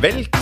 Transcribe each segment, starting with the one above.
Velkommen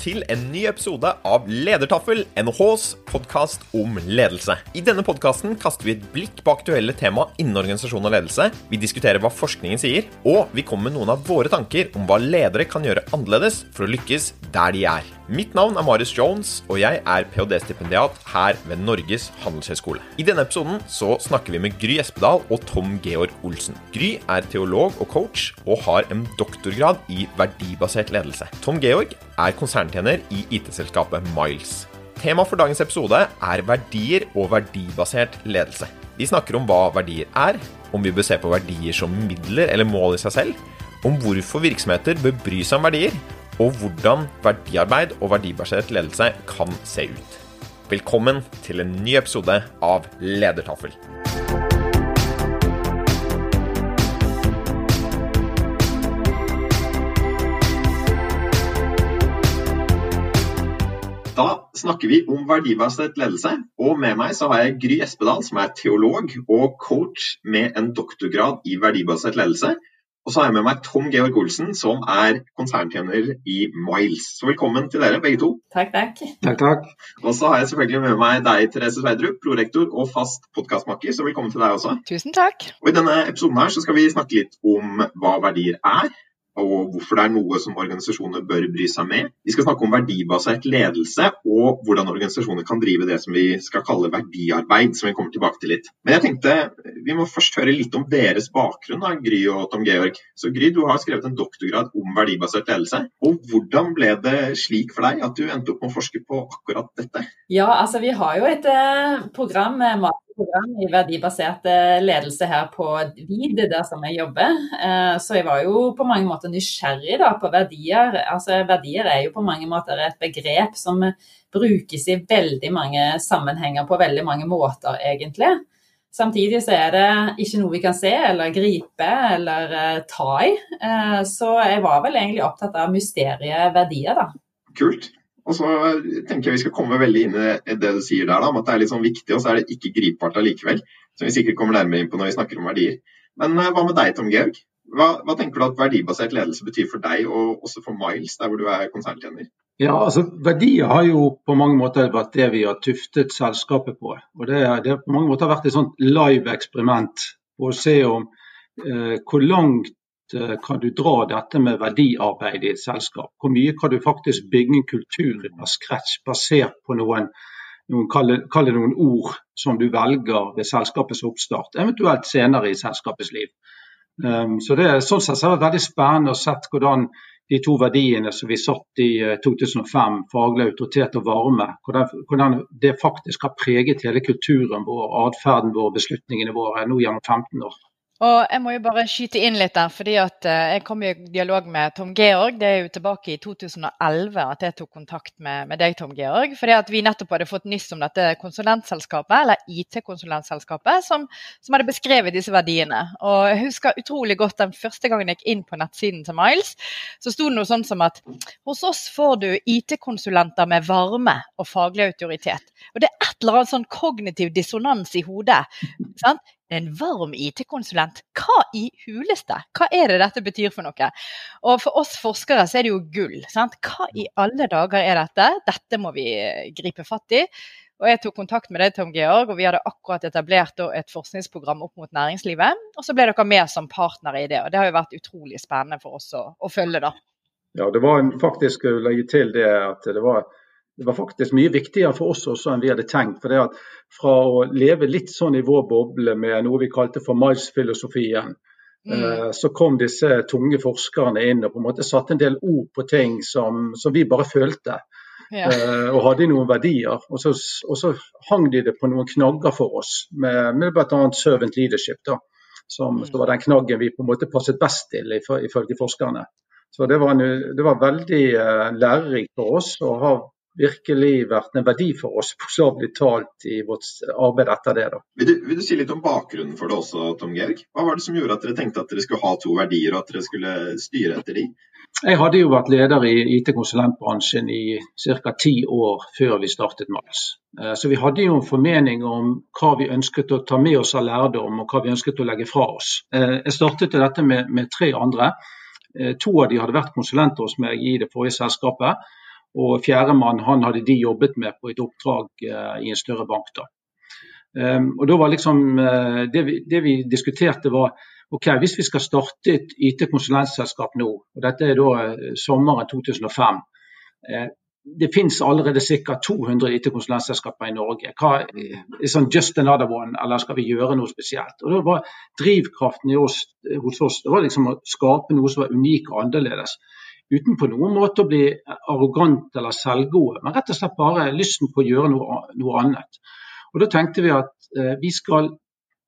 til en ny episode av Ledertaffel, NHHs podkast om ledelse. I denne podkasten kaster vi et blikk på aktuelle tema innen organisasjon og ledelse. Vi diskuterer hva forskningen sier, og vi kommer med noen av våre tanker om hva ledere kan gjøre annerledes for å lykkes der de er. Mitt navn er Marius Jones, og jeg er ph.d.-stipendiat her ved Norges handelshøyskole. I denne episoden så snakker vi med Gry Espedal og Tom Georg Olsen. Gry er teolog og coach, og har en doktorgrad i verdibasert ledelse. Tom Georg er konserntjener i IT-selskapet Miles. Tema for dagens episode er verdier og verdibasert ledelse. Vi snakker om hva verdier er, om vi bør se på verdier som midler eller mål i seg selv, om hvorfor virksomheter bør bry seg om verdier, og hvordan verdiarbeid og verdibasert ledelse kan se ut. Velkommen til en ny episode av Ledertaffel. Da snakker vi om verdibasert ledelse, og med meg så har jeg Gry Espedal, som er teolog og coach med en doktorgrad i verdibasert ledelse. Og så har jeg med meg Tom Georg Olsen, som er konserntjener i Miles. Så velkommen til dere, begge to. Takk, takk. Takk, takk. Og så har jeg selvfølgelig med meg deg, Therese Sveidrup, prorektor og fast podkastmaker, så velkommen til deg også. Tusen takk. Og I denne episoden her så skal vi snakke litt om hva verdier er, og hvorfor det er noe som organisasjoner bør bry seg med. Vi skal snakke om verdibasert ledelse og hvordan organisasjoner kan drive det som vi skal kalle verdiarbeid, som vi kommer tilbake til litt. Men jeg tenkte vi må først høre litt om deres bakgrunn, da, Gry og Tom Georg. Så Gry, du har skrevet en doktorgrad om verdibasert ledelse. Og hvordan ble det slik for deg at du endte opp med å forske på akkurat dette? Ja, altså vi har jo et eh, program med program i verdibasert ledelse her på VID, der som jeg jobber. Eh, så jeg var jo på mange måter nysgjerrig da, på verdier. Altså Verdier er jo på mange måter et begrep som brukes i veldig mange sammenhenger på veldig mange måter, egentlig. Samtidig så er det ikke noe vi kan se eller gripe eller uh, ta i. Så jeg var vel egentlig opptatt av mysteriet verdier, da. Kult. Og så tenker jeg vi skal komme veldig inn i det du sier der, da, om at det er litt sånn viktig, og så er det ikke gripbart allikevel. Som vi sikkert kommer nærmere inn på når vi snakker om verdier. Men uh, hva med deg, Tom Georg? Hva, hva, tenker du at verdibasert ledelse betyr for deg, og også for Miles, der hvor du er konserntjener? Ja, altså Verdier har jo på mange måter vært det vi har tuftet selskapet på. Og Det har på mange måter vært et sånt live-eksperiment på å se om eh, hvor langt eh, kan du dra dette med verdiarbeid i et selskap. Hvor mye kan du faktisk bygge en kultur av scratch basert på noen, noen kall det noen ord som du velger ved selskapets oppstart, eventuelt senere i selskapets liv. Um, så det, sånn sett så er det veldig spennende å se hvordan de to verdiene som vi satt i 2005, eh, faglig autoritet og varme, hvordan, hvordan, det faktisk har preget hele kulturen vår, atferden vår, beslutningene våre nå gjennom 15 år. Og jeg må jo bare skyte inn litt der, fordi at eh, jeg kom i dialog med Tom Georg. Det er jo tilbake i 2011 at jeg tok kontakt med, med deg, Tom Georg. Fordi at vi nettopp hadde fått nyss om dette konsulentselskapet, eller IT-konsulentselskapet, som, som, hadde beskrevet disse verdiene. Og jeg husker utrolig godt den første gangen jeg gikk inn på nettsiden til Miles, så sto det noe sånn som at hos oss får du IT-konsulenter med varme og faglig autoritet. Og det er et eller annet sånn kognitiv dissonans i hodet. Sant? En varm IT-konsulent. Hva i huleste? Hva er det dette betyr for noe? Og for oss forskere så er det jo gull. Sant? Hva i alle dager er dette? Dette må vi eh, gripe fatt i. Og Jeg tok kontakt med deg, Tom Georg, og vi hadde akkurat etablert et forskningsprogram opp mot næringslivet. Og så ble dere med som partnere i det. og Det har jo vært utrolig spennende for oss å, å følge. da. Ja, det var en, faktisk å legge til det at det var det var faktisk mye viktigere for oss også enn vi hadde tenkt. for det at Fra å leve litt sånn i vår boble med noe vi kalte for Miles-filosofien, mm. Eh, så kom disse tunge forskerne inn og på en måte satte en del ord på ting som, som vi bare følte. Ja. Uh, og hadde noen verdier. Og så, og så, hang de det på noen knagger for oss, med, med bl.a. servant leadership. da, som, mm. var den knaggen vi på en måte passet best til, ifølge forskerne. Så det var, en, det var veldig uh, lærerikt for oss å ha virkelig vært en verdi for oss, bokstavelig talt, i vårt arbeid etter det. Da. Vil, du, vil du si litt om bakgrunnen for det også, Tom Georg? Hva var det som gjorde at dere tenkte at dere skulle ha to verdier, og at dere skulle styre etter de? Jeg hadde jo vært leder i IT-konsulentbransjen i ca. ti år før vi startet Miles. Eh, så vi hadde jo en formening om hva vi ønsket å ta med oss av lærdom, og hva vi ønsket å legge fra oss. Eh, jeg startet dette med, med tre andre. To av de hadde vært konsulenter hos meg i det forrige selskapet. Og fjerdemann han hadde de jobbet med på et oppdrag i en større bank. da. og da var liksom, det vi, det vi diskuterte var ok, hvis vi skal starte et IT-konsulentselskap nå, og dette er da sommeren 2005 det finnes allerede ca. 200 IT-konsulentselskaper i Norge. Hva er sånn just another one, eller skal vi gjøre noe spesielt? Og da var Drivkraften oss, hos oss det var liksom å skape noe som var unikt og annerledes. Uten på noen måte å bli arrogant eller selvgode, men rett og slett bare lysten på å gjøre noe, noe annet. Og Da tenkte vi at eh, vi skal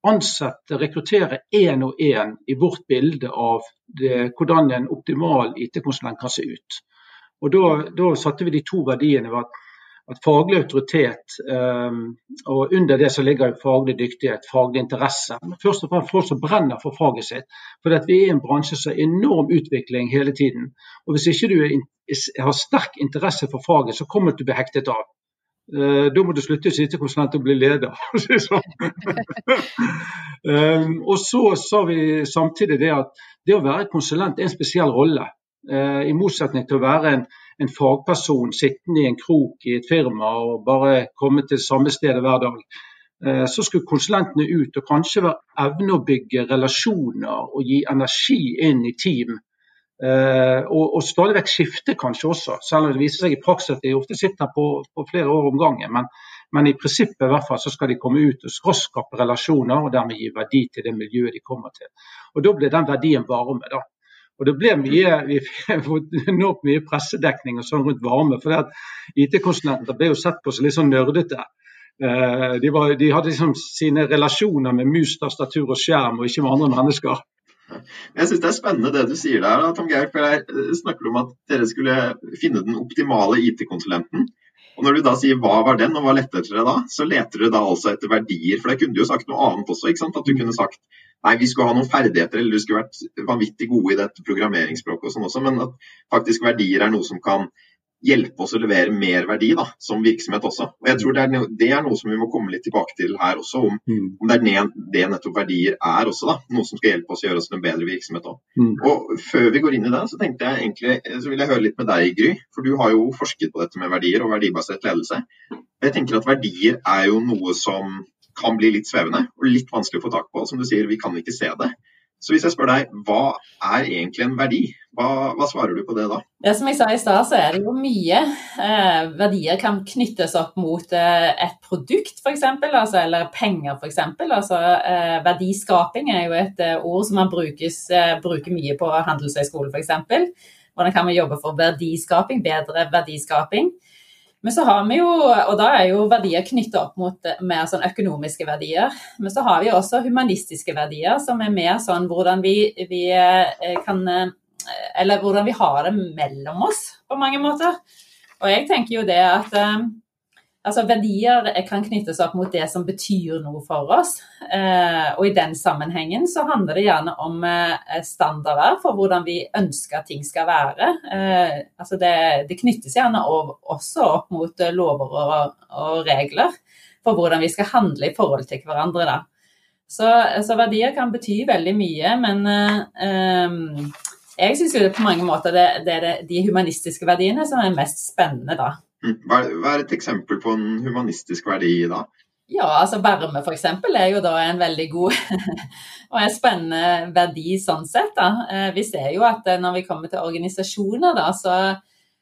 ansette, rekruttere én og én i vårt bilde av det, hvordan en optimal IT-konsulent kan se ut. Og da, da, satte vi de to verdiene. At, at faglig autoritet, um, og under det så ligger faglig dyktighet, faglig interesse. Men først og fremst folk som brenner for faget sitt. For vi er i en bransje som har enorm utvikling hele tiden. Og hvis ikke du har sterk interesse for faget, så kommer du til å bli hektet av. Uh, da må du slutte å sitte konsulent og bli leder. um, og så sa vi samtidig det at det å være konsulent er en spesiell rolle. Eh, I motsetning til å være en, en, fagperson sittende i en krok i et firma og bare komme til samme sted hver dag. Eh, så skulle konsulentene ut og kanskje evne å bygge relasjoner og gi energi inn i team. Uh, og, og, stadig vekk skifte kanskje også, selv om det viser seg i praksis at de ofte sitter på, på flere år om gangen. Men, men, i prinsippet i hvert fall så skal de komme ut og raskt skape relasjoner og dermed gi verdi til det miljøet de kommer til. Og Da blir den verdien varme. da. Og det ble mye, Vi fikk enormt mye pressedekning og sånn rundt varme. for IT-konsulenter ble jo sett på som litt sånn nerdete. Eh, de, var, de hadde liksom sine relasjoner med mus, tastatur og skjerm, og ikke med andre mennesker. Jeg syns det er spennende det du sier der, Tom Geir. for Der eh, snakker om at dere skulle finne den optimale IT-konsulenten. Og Når du da sier hva var den, og hva lette dere da, så leter dere da altså etter verdier. For det kunne du jo sagt noe annet også. ikke sant? At du kunne sagt nei, vi skulle ha noen ferdigheter, eller du skulle vært vanvittig gode i dette programmeringsspråket og sånn også, men at faktisk verdier er noe som kan hjelpe oss å levere mer verdi da, som virksomhet også. Og jeg tror det er, det er noe som vi må komme litt tilbake til her også, om, mm. om det er det, nettopp verdier er også. da, Noe som skal hjelpe oss å gjøre oss til en bedre virksomhet òg. Mm. Og Før vi går inn i det, så tenkte jeg egentlig, så vil jeg høre litt med deg, Gry. For du har jo forsket på dette med verdier og verdibasert ledelse. Jeg tenker at Verdier er jo noe som kan bli litt svevende og litt vanskelig å få tak på. Som du sier, vi kan ikke se det. Så hvis jeg spør deg, hva er egentlig en verdi? Hva, hva svarer du på det da? Det som jeg sa i stad, så er det jo mye. Eh, verdier kan knyttes opp mot eh, et produkt f.eks., altså, eller penger f.eks. Altså, eh, verdiskaping er jo et eh, ord som man brukes, eh, bruker mye på Handelshøyskolen f.eks. Hvordan kan vi jobbe for verdiskaping, bedre verdiskaping? Men så har vi jo, og da er jo verdier knyttet opp mot mer sånn økonomiske verdier. Men så har vi også humanistiske verdier, som er mer sånn hvordan vi, vi eh, kan eh, Eller hvordan vi har det mellom oss, på mange måter. Og jeg tenker jo det at eh, Altså Verdier kan knyttes opp mot det som betyr noe for oss. Eh, og i den sammenhengen så handler det gjerne om eh, standarder for hvordan vi ønsker at ting skal være. Eh, altså det, det, knyttes gjerne også opp mot lover og, og, regler for hvordan vi skal handle i forhold til hverandre. da. Så, så verdier kan bety veldig mye, men eh, jeg syns på mange måter det, det er de humanistiske verdiene som er mest spennende da. Hva er et eksempel på en humanistisk verdi da? Ja, altså varme f.eks. er jo da en veldig god og en spennende verdi sånn sett. da. Eh, vi ser jo at eh, når vi kommer til organisasjoner, da, så,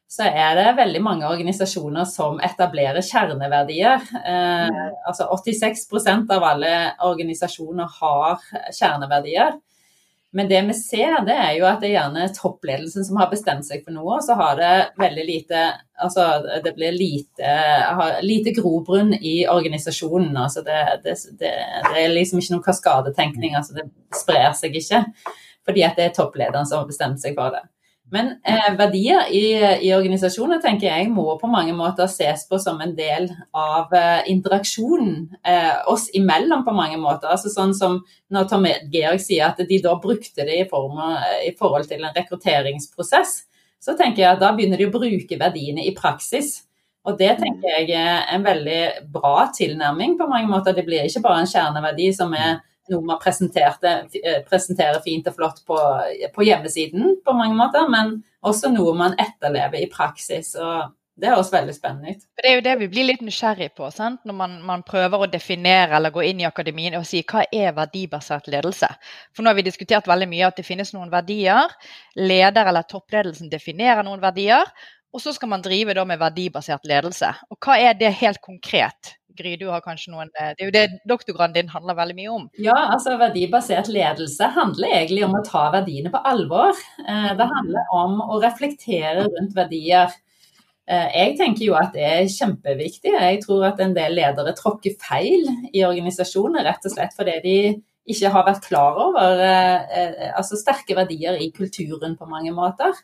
så er det veldig mange organisasjoner som etablerer kjerneverdier. Eh, mm. altså 86% av alle organisasjoner har kjerneverdier. Men det vi ser, det er jo at det er gjerne toppledelsen som har bestemt seg for noe, og så har det veldig lite Altså det blir lite, lite grobunn i organisasjonen. Altså det, det, det, det, er liksom ikke noen kaskadetenkning. Altså det sprer seg ikke. Fordi at det er topplederen som har bestemt seg for det. Men eh, verdier i, i, organisasjoner tenker jeg må på mange måter ses på som en del av eh, interaksjonen eh, oss imellom på mange måter. Altså sånn som når Tom Georg sier at de da brukte det i, form, i forhold til en rekrutteringsprosess, så tenker jeg at da begynner de å bruke verdiene i praksis. Og det tenker jeg er en veldig bra tilnærming på mange måter. Det blir ikke bare en kjerneverdi som er noe man presenterer fint og flott på, på, hjemmesiden på mange måter, men også noe man etterlever i praksis. og det høres veldig spennende ut. Det er jo det vi blir litt nysgjerrig på, sant? når man, man, prøver å definere eller gå inn i akademien og si hva er verdibasert ledelse. For nå har vi diskutert veldig mye at det finnes noen verdier. Leder eller toppledelsen definerer noen verdier. Og så skal man drive med verdibasert ledelse. Og hva er det helt konkret? Gry, du har kanskje noen eh, Det er jo det doktorgraden din handler veldig mye om. Ja, altså verdibasert ledelse handler egentlig om å ta verdiene på alvor. Eh, det handler om å reflektere rundt verdier. Eh, jeg tenker jo at det er kjempeviktig. Jeg tror at en del ledere tråkker feil i organisasjoner, rett og slett fordi de ikke har vært klar over altså sterke verdier i kulturen på mange måter.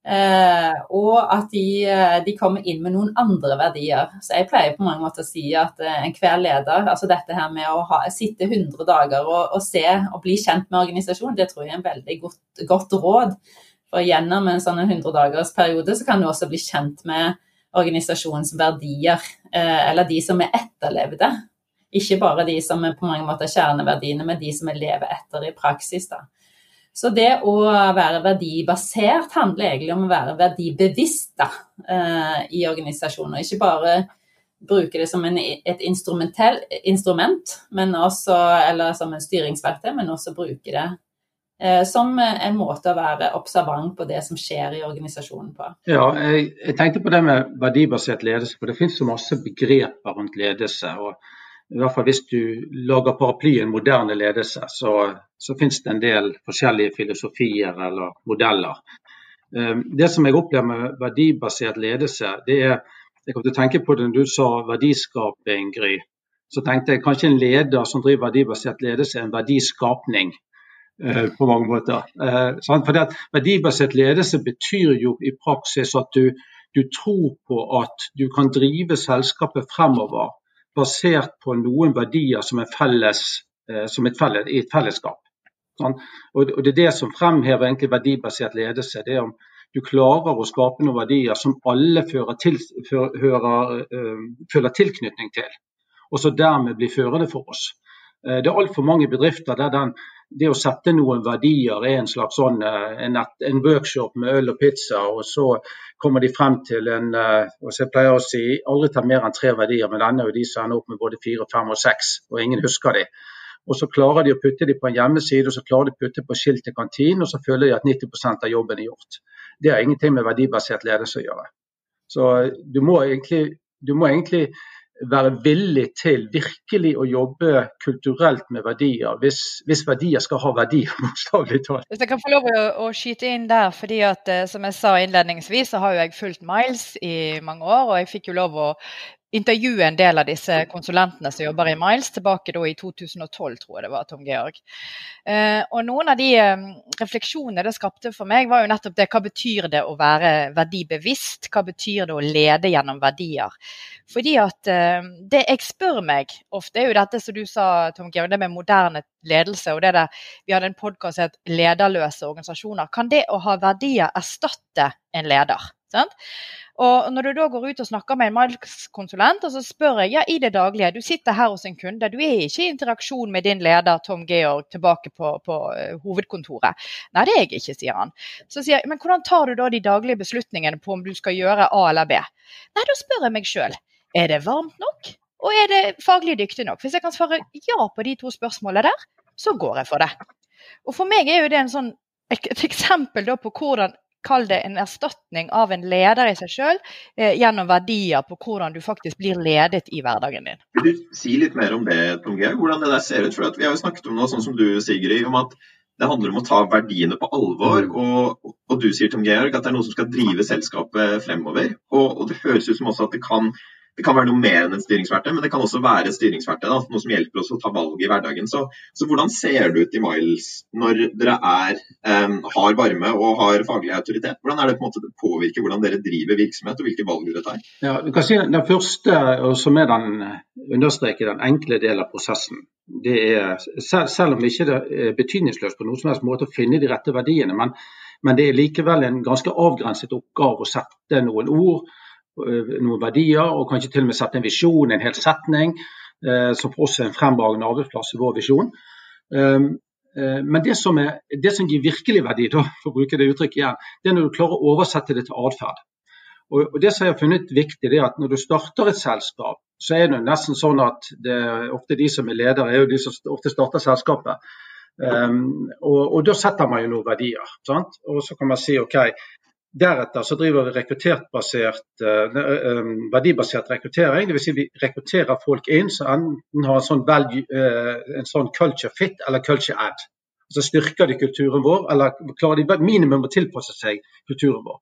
Eh, og at de, eh, de, kommer inn med noen andre verdier. Så jeg pleier på mange måter å si at eh, enhver leder, altså dette her med å ha, sitte 100 dager og, og, se og bli kjent med organisasjonen, det tror jeg er en veldig godt, godt råd. For gjennom en sånn 100 dagers periode så kan du også bli kjent med organisasjonens verdier, eller de som er etterlevde. Ikke bare de som er på mange måter kjerneverdiene, men de som vi lever etter i praksis. da. Så det å være verdibasert handler egentlig om å være verdibevisst da, eh, i organisasjoner. Ikke bare bruke det som en, et instrument, men også, eller som en styringsverktøy, men også bruke det eh, som en måte å være observant på det som skjer i organisasjonen på. Ja, jeg, jeg tenkte på det med verdibasert ledelse, for det finnes så masse begreper rundt ledelse. og i hvert fall hvis du lager paraplyen moderne ledelse, så, så finnes det en del forskjellige filosofier eller modeller. Eh, det som jeg opplever med verdibasert ledelse, det er Jeg kom til å tenke på det når du sa verdiskaping, Gry. Så tenkte jeg kanskje en leder som driver verdibasert ledelse, er en verdiskapning eh, på mange måter. Fordi for det at Verdibasert ledelse betyr jo i praksis at du, du tror på at du kan drive selskapet fremover basert på noen verdier som er felles, eh, som et felles, et fellesskap. Sånn? Og Det er det som fremhever egentlig verdibasert ledelse. det er om du klarer å skape noen verdier som alle til, hører, uh, føler tilknytning til, og så dermed blir førende for oss. Uh, det er altfor mange bedrifter der den det å sette noen verdier er en slags sånn, eh, en, en, workshop med øl og pizza, og så kommer de frem til en eh, og så pleier å si, aldri ta mer enn tre verdier, men denne jo de som ender opp med både fire, fem og seks, og ingen husker de. Og Så klarer de å putte de på en hjemmeside og så klarer de å putte på skilt til kantinen, og så føler de at 90% av jobben er gjort. Det har ingenting med verdibasert ledelse å gjøre. Så du må egentlig, du må egentlig være villig til virkelig å jobbe kulturelt med verdier, hvis, hvis verdier skal ha verdi, bokstavelig talt. Hvis jeg kan få lov å, å, skyte inn der, fordi at eh, som jeg sa innledningsvis, så har jo jeg fulgt Miles i mange år, og jeg fikk jo lov å intervjue en del av disse konsulentene som jobber i Miles, tilbake i 2012, tror jeg det var, Tom Georg. Eh, og noen av de eh, refleksjonene det skapte for meg, var jo nettopp det hva betyr det å være verdibevisst? Hva betyr det å lede gjennom verdier? Fordi at eh, det jeg spør meg ofte, er jo dette som du sa, Tom Georg, det med moderne ledelse. og det der, Vi hadde en podkast som het 'Lederløse organisasjoner'. Kan det å ha verdier erstatte en leder? Sant? Og når du da går ut og snakker med en markedskonsulent, og så spør jeg ja, i det daglige Du sitter her hos en kunde, du er ikke i interaksjon med din leder Tom Georg tilbake på, på uh, hovedkontoret. Nei, det er jeg ikke, sier han. Så sier jeg, men hvordan tar du da de daglige beslutningene på om du skal gjøre A eller B? Nei, da spør jeg meg sjøl. Er det varmt nok? Og er det faglig dyktig nok? Hvis jeg kan svare ja på de to spørsmålene der, så går jeg for det. Og for meg er jo det sånn, et eksempel på hvordan kall det en erstatning av en leder i seg sjøl, eh, gjennom verdier på hvordan du faktisk blir ledet i hverdagen din. Vil du si litt mer om det, Tom Georg? Hvordan det der ser ut? For Vi har jo snakket om noe sånn som du, Sigrid, om at det handler om å ta verdiene på alvor. Mm. Og, og du sier Tom Georg, at det er noe som skal drive selskapet fremover. Og, og det høres ut som også at det kan det kan være noe mer enn et styringsverktøy, men det kan også være et styringsverktøy. Da, noe som hjelper oss å ta valg i hverdagen. Så, så hvordan ser det ut i Miles når dere er, um, har varme og har faglig autoritet? Hvordan er det på en måte det påvirker hvordan dere driver virksomhet og hvilke valg dere tar? Ja, du kan si Den første, og som er den understreker den enkle delen av prosessen, det er, selv, selv om ikke er betydningsløst på noen som helst måte å finne de rette verdiene, men, men det er likevel en ganske avgrenset oppgave å sette noen ord noen verdier, og kanskje til og med sette en visjon, en hel setning, eh, som for oss er en fremragende arbeidsplass i vår visjon. Um, uh, men det som, er, det som, gir virkelig verdi, da, for å bruke det uttrykket igjen, det er når du klarer å oversette det til atferd. Og, det som jeg har funnet viktig, det er at når du starter et selskap, så er det nesten sånn at det er ofte de som er ledere, er jo de som ofte starter selskapet. Um, og, og, da setter man jo noen verdier. Sant? Og så kan man si OK, deretter så driver vi rekruttert-basert, uh, verdibasert rekruttering. Dvs. Si vi rekrutterer folk inn som enten har en sånn, value, uh, en sånn culture fit eller culture add. Så styrker de kulturen vår, eller klarer de minimum å tilpasse seg kulturen vår.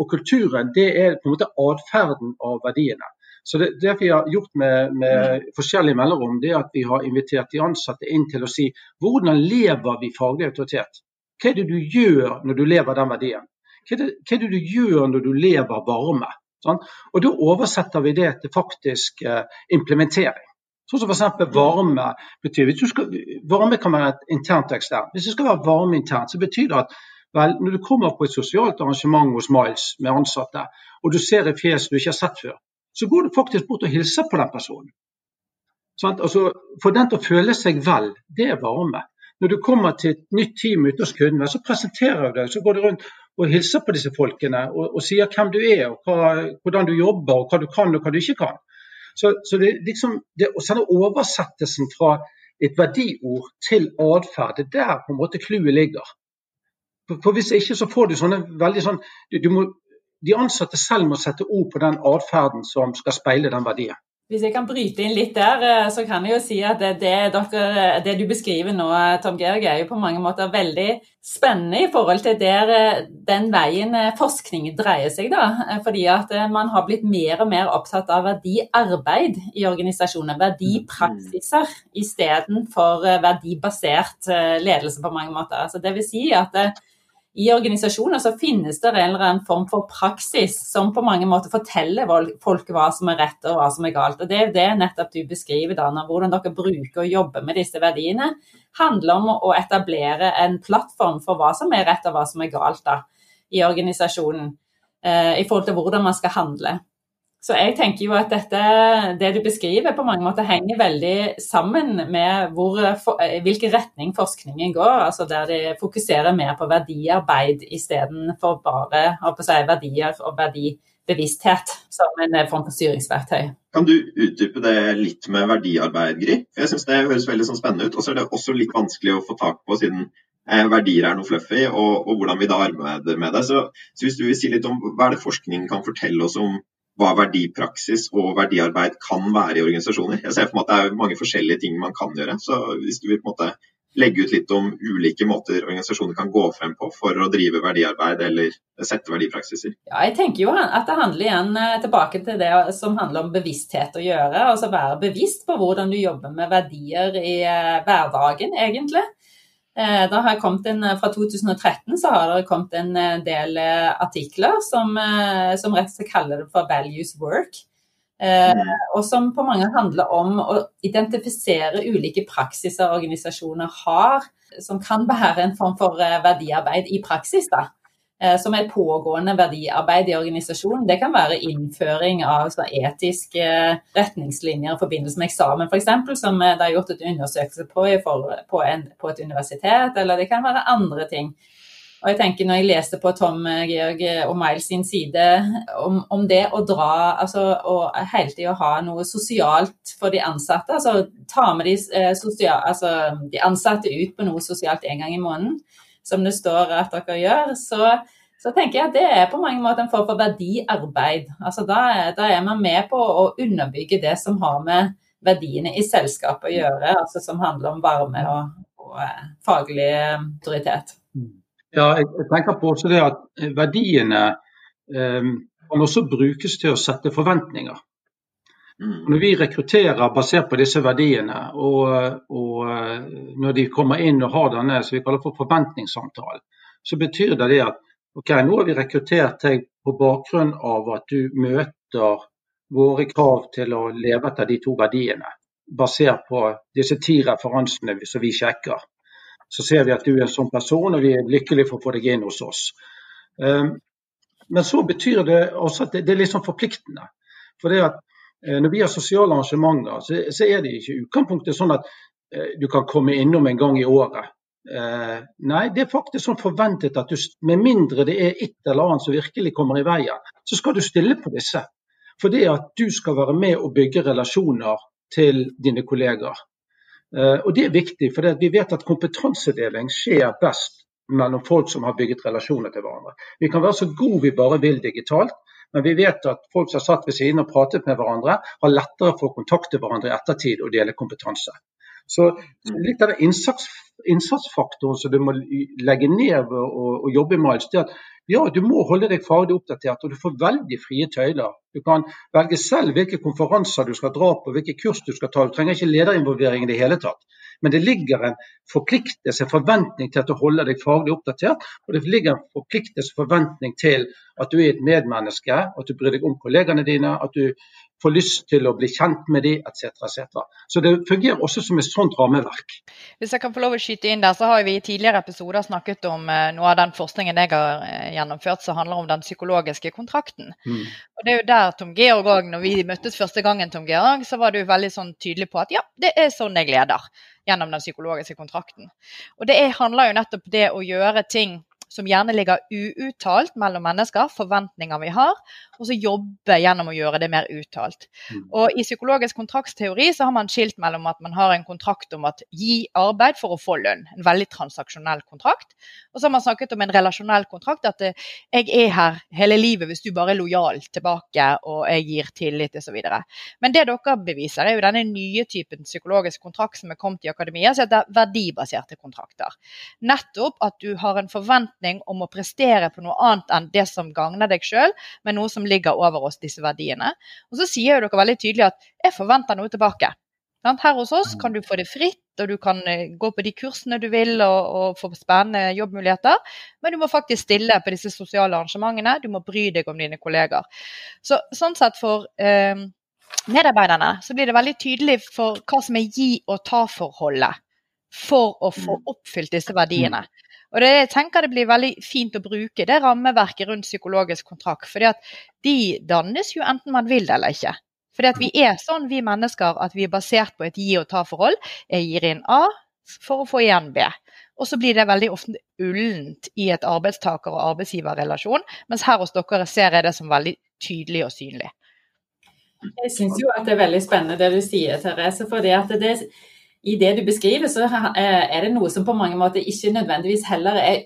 Og kulturen det er på en måte atferden av verdiene. Så det, det, vi har gjort med, med forskjellige mellomrom, det er at vi har invitert de ansatte inn til å si hvordan lever vi faglig autoritet? Hva er det du gjør når du lever den verdien? Hva er det, hva er det du gjør når du lever varme? Sånn? Og Da oversetter vi det til faktisk uh, implementering. Sånn som f.eks. varme betyr skal, Varme kan være et internt og eksternt. Hvis det skal være varme internt, så betyr det at vel, når du kommer på et sosialt arrangement hos Miles med ansatte, og du ser et fjes du ikke har sett før, så går du faktisk bort og hilser på den personen. Sånn? Altså, for den til å føle seg vel, det er varme. Når du kommer til et nytt team ute hos kundene, så presenterer du deg. Så går du rundt og hilser på disse folkene og, og sier hvem du er, og hva, hvordan du jobber, og hva du kan og hva du ikke kan. Så, så det, liksom, det oversettelsen fra et verdiord til atferd, det er der på en måte clouet ligger. For, for, Hvis ikke så får du sånne veldig sånn du, du må de ansatte selv må sette ord på den atferden som skal speile den verdien. Hvis jeg kan bryte inn litt der, eh, så kan jeg jo si at det, dere, det du beskriver nå, Tom Georg, er jo på mange måter veldig spennende i forhold til der eh, den veien eh, forskning dreier seg. da, Fordi at man har blitt mer og mer opptatt av verdiarbeid i organisasjoner. Verdipraksiser istedenfor verdibasert ledelse på mange måter. Altså det vil si at i organisasjoner så finnes det en eller annen form for praksis som på mange måter forteller folk hva som er rett og hva som er galt. Og Det er det nettopp du beskriver, Dana. Hvordan dere bruker og jobber med disse verdiene, handler om å etablere en plattform for hva som er rett og hva som er galt da, i organisasjonen. Eh, I forhold til hvordan man skal handle. Så jeg tenker jo at dette, det du beskriver, på mange måter henger veldig sammen med hvor, hvilken retning forskningen går. altså Der de fokuserer mer på verdiarbeid istedenfor bare si, verdier og verdibevissthet som en form for styringsverktøy. Kan du utdype det litt med verdiarbeid, Gry? Jeg synes Det høres veldig sånn spennende ut. Og så er det også litt vanskelig å få tak på, siden eh, verdier er noe fluffy, og, og, hvordan vi da arbeider med det. Så, så hvis du vil si litt om hva er det forskningen kan fortelle oss om hva verdipraksis og verdiarbeid kan være i organisasjoner. Jeg ser for meg at det er mange forskjellige ting man kan gjøre. Så hvis du vil på en måte legge ut litt om ulike måter organisasjoner kan gå frem på for å drive verdiarbeid eller sette verdipraksiser? Ja, jeg tenker jo at det handler igjen eh, tilbake til det som handler om bevissthet å gjøre. Altså være bevisst på hvordan du jobber med verdier i eh, hverdagen, egentlig. Eh, har jeg kommet en, Fra 2013 så har det kommet en eh, del eh, artikler som, som rett og slett kaller det for 'values work'. Mm. Og som på mange handler om å identifisere ulike praksiser organisasjoner har, som kan være en form for verdiarbeid i praksis. da. Eh, som er pågående verdiarbeid i organisasjonen. Det kan være innføring av etiske retningslinjer i forbindelse med eksamen f.eks., som det er gjort et undersøkelse på, på, en, på, et universitet, eller det kan være andre ting. Og jeg tenker når jeg leste på Tom Georg og Miles sin side om, om det å dra altså og hele tida ha noe sosialt for de ansatte, altså ta med de, eh, sosial, altså, de ansatte ut på noe sosialt en gang i måneden, som det står at dere gjør, så, så tenker jeg at det er på mange måter en form for verdiarbeid. Altså da, da, er man med på å underbygge det som har med verdiene i selskapet å gjøre, altså som handler om varme og, og eh, faglig autoritet. Ja, jeg tenker på også det at verdiene eh, kan også brukes til å sette forventninger. Mm. Når vi rekrutterer basert på disse verdiene, og, og, eh, når de kommer inn og har denne som vi kaller for forventningssamtalen, så betyr det det at ok, nå har vi rekruttert deg på bakgrunn av at du møter våre krav til å leve etter de to verdiene, basert på disse ti referansene som vi sjekker. Så ser vi at du er en sånn person, og vi er lykkelige for å få deg inn hos oss. Um, men så betyr det også at det, er litt sånn forpliktende. For det at Eh, når vi har sosiale arrangementer, så, er det ikke utgangspunktet sånn at du kan komme innom en gang i året. Eh, nei, det er faktisk sånn forventet at du, med mindre det er et eller annet som virkelig kommer i veien, så skal du stille på disse. For det at du skal være med og bygge relasjoner til dine kollegaer. Eh, og det er viktig, for vi vet at kompetansedeling skjer best mellom folk som har bygget relasjoner til hverandre. Vi kan være så gode vi bare vil digitalt, men vi vet at folk som har satt ved siden og pratet med hverandre, har lettere for å kontakte hverandre i ettertid og dele kompetanse. Så litt av den innsats, innsatsfaktoren som du må legge ned og, og jobbe med, det er at ja, du må holde deg faglig oppdatert, og du får veldig frie tøyler. Du kan velge selv hvilke konferanser du skal dra på, hvilke kurs du skal ta. Du trenger ikke lederinvolvering i det hele tatt. Men det ligger en forpliktelse, en forventning til at du holder deg faglig oppdatert. Og det ligger en forpliktelse, forventning til at du er et medmenneske, at du bryr deg om kollegene dine, at du får lyst til å bli kjent med dem, etc. etc. Så det fungerer også som et sånt rammeverk. Hvis jeg kan få lov å skyte inn der, så har vi i tidligere episoder snakket om eh, noe av den forskningen jeg har eh, gjennomført som handler om den psykologiske kontrakten. Mm. Og Det er jo der Tom Georg òg, når vi møttes første gangen, Tom Georg, så var du veldig sånn tydelig på at ja, det er sånn jeg leder gjennom den psykologiske kontrakten. Og det er, handler jo nettopp det å gjøre ting som gjerne ligger uuttalt mellom mennesker, forventninger vi har, og så jobbe gjennom å gjøre det mer uttalt. Mm. Og I psykologisk kontraktsteori så har man skilt mellom at man har en kontrakt om at gi arbeid for å få lønn, en veldig transaksjonell kontrakt. Og så har man snakket om en relasjonell kontrakt, at eh, jeg er her hele livet hvis du bare er lojal tilbake og jeg gir tillit osv. Men det dere beviser, er jo denne nye typen psykologisk kontrakt som er kommet i akademia, som heter verdibaserte kontrakter. Nettopp at du har en forventning om å prestere på noe annet enn det som gagner deg sjøl, men noe som ligger over oss, disse verdiene. Og så sier jo dere veldig tydelig at jeg forventer noe tilbake. Her hos oss kan du få det fritt, og du kan eh, gå på de kursene du vil og, og, få spennende jobbmuligheter. Men du må faktisk stille på disse sosiale arrangementene. Du må bry deg om dine kolleger. Så, sånn sett for eh, medarbeiderne så blir det veldig tydelig for hva som er gi og ta-forholdet for å få mm. oppfylt disse verdiene. Og det, jeg tenker det blir veldig fint å bruke det rammeverket rundt psykologisk kontrakt. fordi at de dannes jo enten man vil det eller ikke. Fordi at vi er sånn, vi mennesker, at vi er basert på et gi og ta-forhold. Jeg gir inn A for å få igjen B. Og så blir det veldig ofte ullent i et arbeidstaker- og arbeidsgiverrelasjon, mens her hos dere ser jeg det som veldig tydelig og synlig. Jeg syns jo at det er veldig spennende det du sier, Therese. fordi at det, i det du beskriver, så er det noe som på mange måter ikke nødvendigvis heller er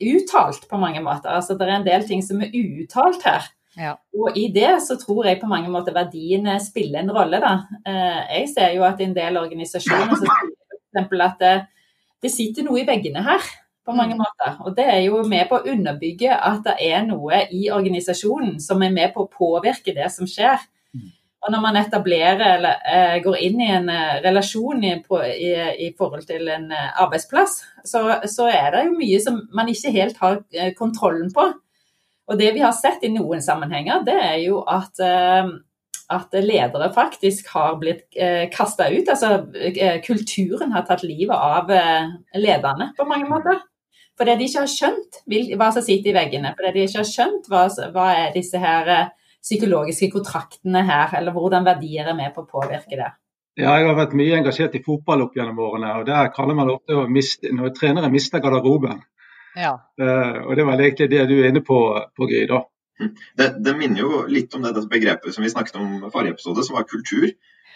uttalt på mange måter. Altså det er en del ting som er uuttalt her. Ja. Og i det så tror jeg på mange måter verdiene spiller en rolle, da. Eh, jeg ser jo at i en del organisasjoner så sier f.eks. at det, det, sitter noe i veggene her. På mange mm. måter. Og det er jo med på å underbygge at det er noe i organisasjonen som er med på å påvirke det som skjer. Og når man etablerer eller eh, går inn i en eh, relasjon i, på, i, i forhold til en eh, arbeidsplass, så, så, er det jo mye som man ikke helt har eh, kontrollen på. Og det vi har sett i noen sammenhenger, det er jo at, eh, at ledere faktisk har blitt eh, kasta ut. Altså kulturen har tatt livet av lederne på mange måter. Fordi de ikke har skjønt hva som sitter i veggene. Fordi de ikke har skjønt hva, hva er disse her psykologiske kontraktene her, eller hvordan verdier er med på å påvirke det? Ja, jeg har vært mye engasjert i fotball opp gjennom årene. og Der kaller man ofte å miste, når trenere mister garderoben. Ja. Uh, og Det var egentlig det du er inne på, på Gry. da. Det, det, minner jo litt om det, det begrepet som vi snakket om i forrige episode, som var kultur.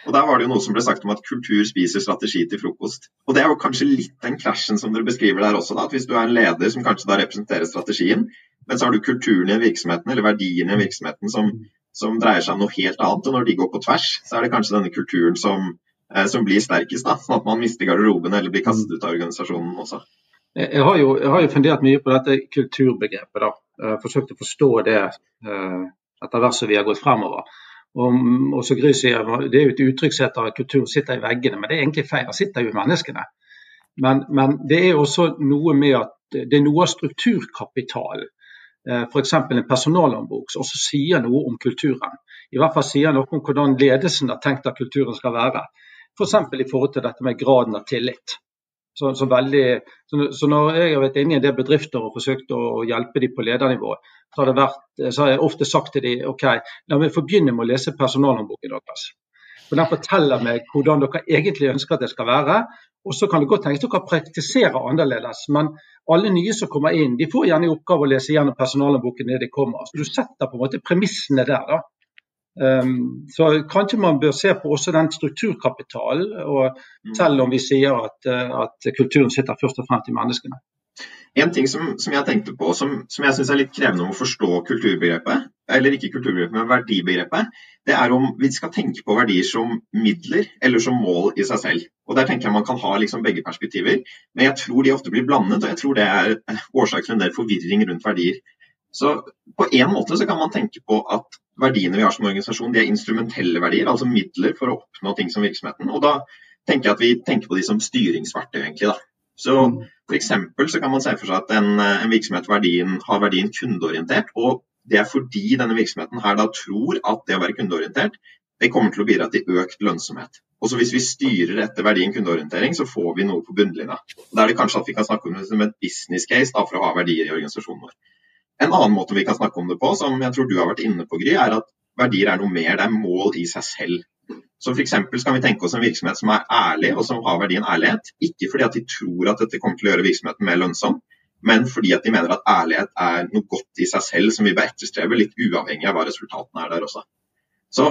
Og Der var det jo noe som ble sagt om at kultur spiser strategi til frokost. Og Det er jo kanskje litt den krasjen som dere beskriver der også. da, at Hvis du er en leder som kanskje da representerer strategien, men så har du kulturen i virksomheten eller verdiene i virksomheten som, som, dreier seg om noe helt annet. Og når de går på tvers, så er det kanskje denne kulturen som, eh, som blir sterkest. da, Sånn at man mister garderoben eller blir kastet ut av organisasjonen også. Jeg har, jo, jeg har jo fundert mye på dette kulturbegrepet. da, Forsøkt å forstå det eh, etter hvert som vi har gått fremover. Og, så Gry sier, Det er jo et uttrykk som heter kultur sitter i veggene, men det er egentlig feil. Det sitter jo i menneskene. Men, men, det er også noe med at det er noe av strukturkapitalen Eh, f.eks. en personalhåndbok som også sier noe om kulturen. I hvert fall sier noe om hvordan ledelsen har tenkt at kulturen skal være. F.eks. For i forhold til dette med graden av tillit. Så, så, veldig, så, så, når jeg har vært inne i en del bedrifter og forsøkt å hjelpe dem på ledernivå, så har, vært, så har, jeg ofte sagt til dem ok, la meg få begynne med å lese personalhåndboken deres. For den forteller meg hvordan dere egentlig ønsker at det skal være. Og så kan det godt tenkes dere praktiserer annerledes. Men alle nye som kommer inn, de får gjerne i oppgave å lese gjennom personalboken når de kommer. Så du setter på en måte premissene der. da. Um, så kanskje man bør se på også den strukturkapitalen, mm. selv om vi sier at, eh, at kulturen sitter først og fremst i menneskene. En ting som, som jeg tenkte på, som, som jeg syns er litt krevende om å forstå kulturbegrepet, eller ikke kulturbegrepet, men verdibegrepet, det er om vi skal tenke på verdier som midler eller som mål i seg selv. Og Der tenker jeg man kan ha liksom begge perspektiver, men jeg tror de ofte blir blandet. Og jeg tror det er årsak til en del forvirring rundt verdier. Så På en måte så kan man tenke på at verdiene vi har som organisasjon, de er instrumentelle verdier, altså midler for å oppnå ting som virksomheten. Og Da tenker jeg at vi tenker på de som styringsverktøy, egentlig. da. Så F.eks. så kan man se for seg at en, eh, en virksomhet verdien, har verdien kundeorientert. og Det er fordi denne virksomheten her da tror at det å være kundeorientert det kommer til å bidra til økt lønnsomhet. Og så Hvis vi styrer etter verdien kundeorientering, så får vi noe på bunnlinja. Da er det kanskje at vi kan snakke om det som et business case da, for å ha verdier i organisasjonen vår. En annen måte vi kan snakke om det på, som jeg tror du har vært inne på, Gry, er at verdier er noe mer. Det er mål i seg selv. Så F.eks. kan vi tenke oss en virksomhet som er ærlig og som har verdien ærlighet. Ikke fordi at de tror at dette kommer til å gjøre virksomheten mer lønnsom, men fordi at de mener at ærlighet er noe godt i seg selv som vi bør etterstrebe, litt uavhengig av hva resultatene er der også. Så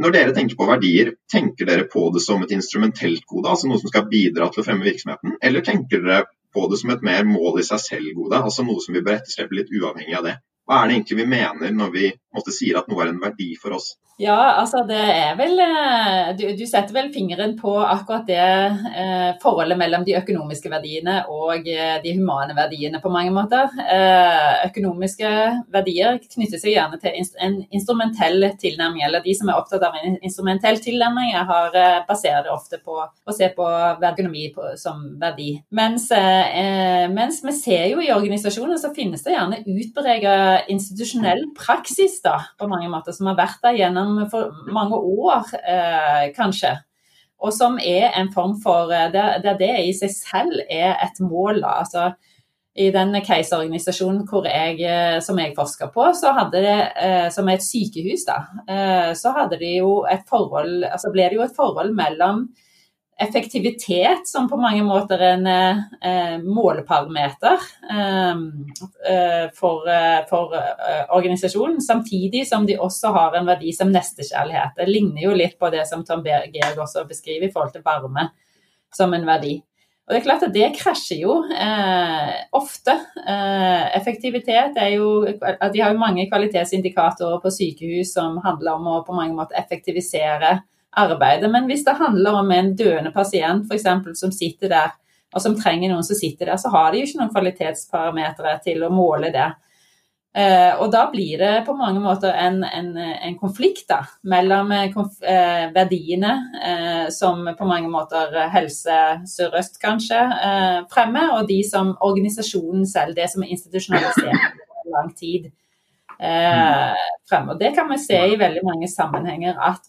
Når dere tenker på verdier, tenker dere på det som et instrumentelt gode, altså noe som skal bidra til å fremme virksomheten, eller tenker dere på det som et mer mål i seg selv-gode, altså noe som vi bør etterstrebe litt uavhengig av det? Hva er det egentlig vi mener når vi måtte sier at noe er en verdi for oss? Ja, altså det er vel eh, Du, du setter vel fingeren på akkurat det eh, forholdet mellom de økonomiske verdiene og eh, de humane verdiene på mange måter. Eh, økonomiske verdier knytter seg gjerne til en instrumentell tilnærming. Eller de som er opptatt av en instrumentell tilnærming, jeg har, eh, baserer det ofte på å se på økonomi på, som verdi. Mens, eh, mens, vi ser jo i organisasjoner så finnes det gjerne utpreget institusjonell praksis da, på mange måter, som har vært der gjennom for mange år, eh, kanskje. Og som er en form for eh, Der, det, det i seg selv er et mål. Da. Altså, I den keiserorganisasjonen jeg, eh, som jeg forsker på, det, eh, som er et sykehus, da, så hadde de jo et forhold, altså ble det jo et forhold mellom effektivitet som på mange måter er en eh, måleparameter eh, eh for, eh, for eh, organisasjonen, samtidig som de også har en verdi som nestekjærlighet. Det ligner jo litt på det som Tom Berg også beskriver i forhold til varme som en verdi. Og det er klart at det krasjer jo eh, ofte. Eh, effektivitet er jo at De har jo mange kvalitetsindikatorer på sykehus som handler om å på mange måter effektivisere arbeidet. Men hvis det handler om en døende pasient f.eks. som sitter der, og som trenger noen som sitter der, så har de jo ikke noen kvalitetsparametere til å måle det. Eh, og da blir det på mange måter en, en, en konflikt da, mellom eh, konf eh, verdiene eh, som på mange måter Helse Sør-Øst kanskje fremmer, og de som organisasjonen selv, det som er institusjonalisert over lang tid, fremmer. Og Det kan vi se i veldig mange sammenhenger at